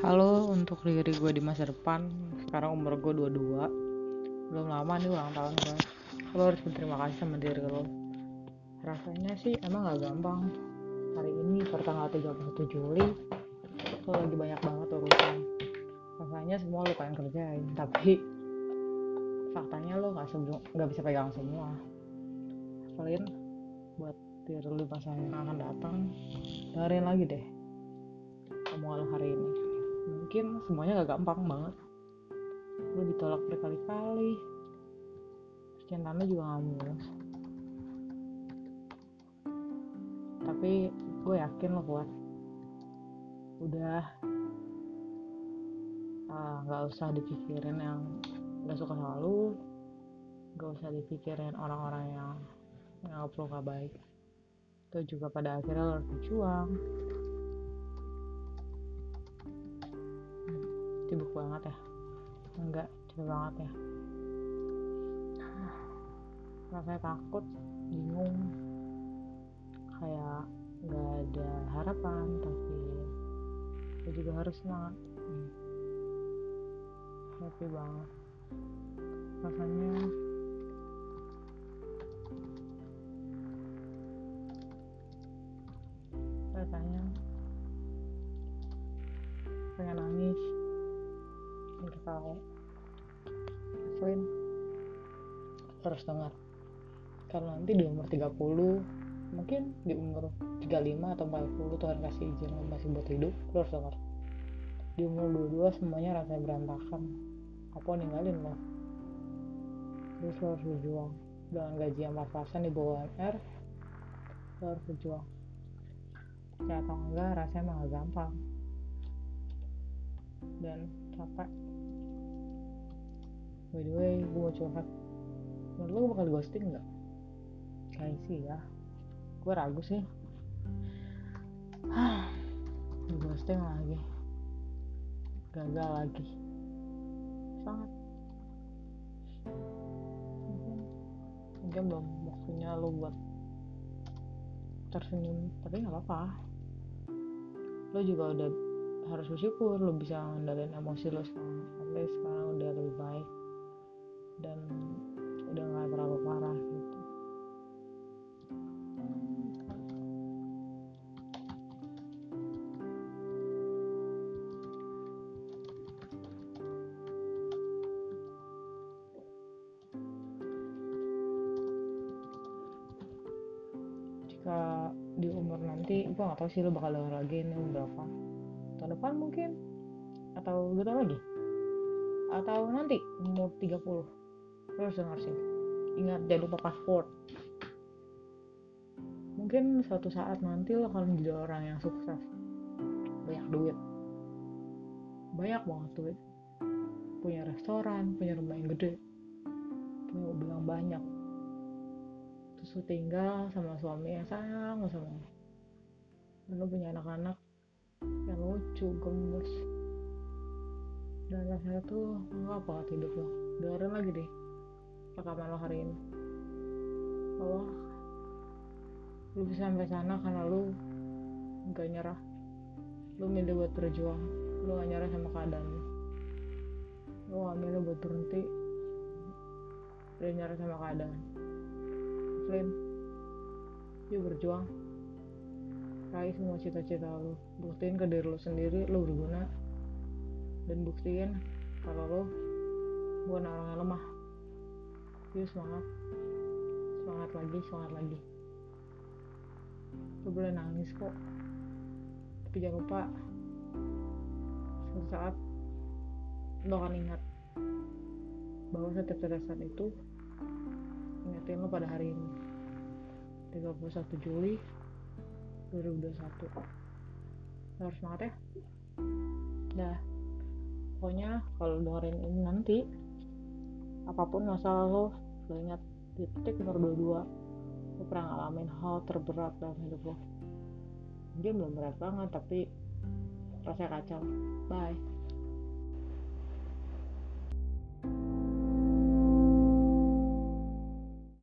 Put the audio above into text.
Halo untuk diri gue di masa depan Sekarang umur gue 22 Belum lama nih ulang tahun gue Lo harus berterima kasih sama diri lo Rasanya sih emang gak gampang. Hari ini pertanggal 31 Juli Lo lagi banyak banget urusan. Rasanya semua lo pengen kerjain Tapi Faktanya lo gak, gak bisa pegang semua. Kalian Buat diri lo masa yang akan datang Dengerin lagi deh omongan hari ini mungkin semuanya gak gampang banget. Lu ditolak berkali-kali. Cinta lu juga gak mulus. Tapi gue yakin lo kuat udah nggak uh, usah dipikirin yang gak suka sama lu. Gak usah dipikirin orang-orang yang yang perlu gak baik. Itu juga pada akhirnya lo harus berjuang sibuk banget ya. Enggak capek banget ya. Rasanya takut bingung. Kayak nggak ada harapan tapi gue juga harus semangat. Hmm. happy banget. Rasanya tahu. Flynn terus dengar. Kalau nanti di umur 30 mungkin di umur 35 atau 40 Tuhan kasih izin lo masih buat hidup lo harus dengar. Di umur 22 semuanya rasanya berantakan. Apa ninggalin lo? Terus lo harus berjuang. Dengan gaji yang pas-pasan di bawah UMR lo harus berjuang. Ya atau enggak rasanya gak gampang dan capek by the way gue mau curhat. Menurut lo bakal ghosting nggak? Kayak sih ya. Gue ragu sih. Di ghosting lagi. Gagal lagi. Sangat. Mungkin mungkin belum waktunya lo buat tersenyum tapi nggak apa-apa. Lo juga udah harus bersyukur lo bisa ngendalin emosi lo sekarang at least sekarang udah lebih baik. Dan udah nggak terlalu parah gitu. Jika di umur nanti gue gak tau sih lo bakal lagi ini berapa depan mungkin atau dua tahun lagi. Atau nanti umur 30 terus denger sih. Ingat jangan lupa password. Mungkin suatu saat nanti lo akan jadi orang yang sukses. Banyak duit. Banyak banget duit. Punya restoran punya rumah yang gede. Punya mobil yang banyak. Terus tinggal sama suami yang sayang sama lo punya anak-anak lucu gemes dan rasanya tuh nggak banget hidup lo dengerin lagi deh rekaman lo hari ini. Bahwa lu bisa sampai sana karena lu gak nyerah. Lu milih buat berjuang. Lu gak nyerah sama keadaan lu. Lu gak milih buat berhenti. Dan nyerah sama keadaan. Flynn yuk berjuang raih semua cita-cita lu. Buktiin ke diri lu sendiri lu berguna. Dan buktiin kalau lo bukan orang yang lemah. Yuk semangat. Semangat lagi semangat lagi. Lo boleh nangis kok. Tapi jangan lupa suatu saat lo akan ingat bahwa setiap tetesan itu ingetin lo pada hari ini. 31 Juli 2021 lo harus semangat ya. Dah. Pokoknya kalau dengerin ini nanti apa pun masalah lo lo ingat titik nomor 22 lo pernah ngalamin hal terberat dalam hidup lo. Mungkin belum berat banget tapi rasanya kacau. Bye.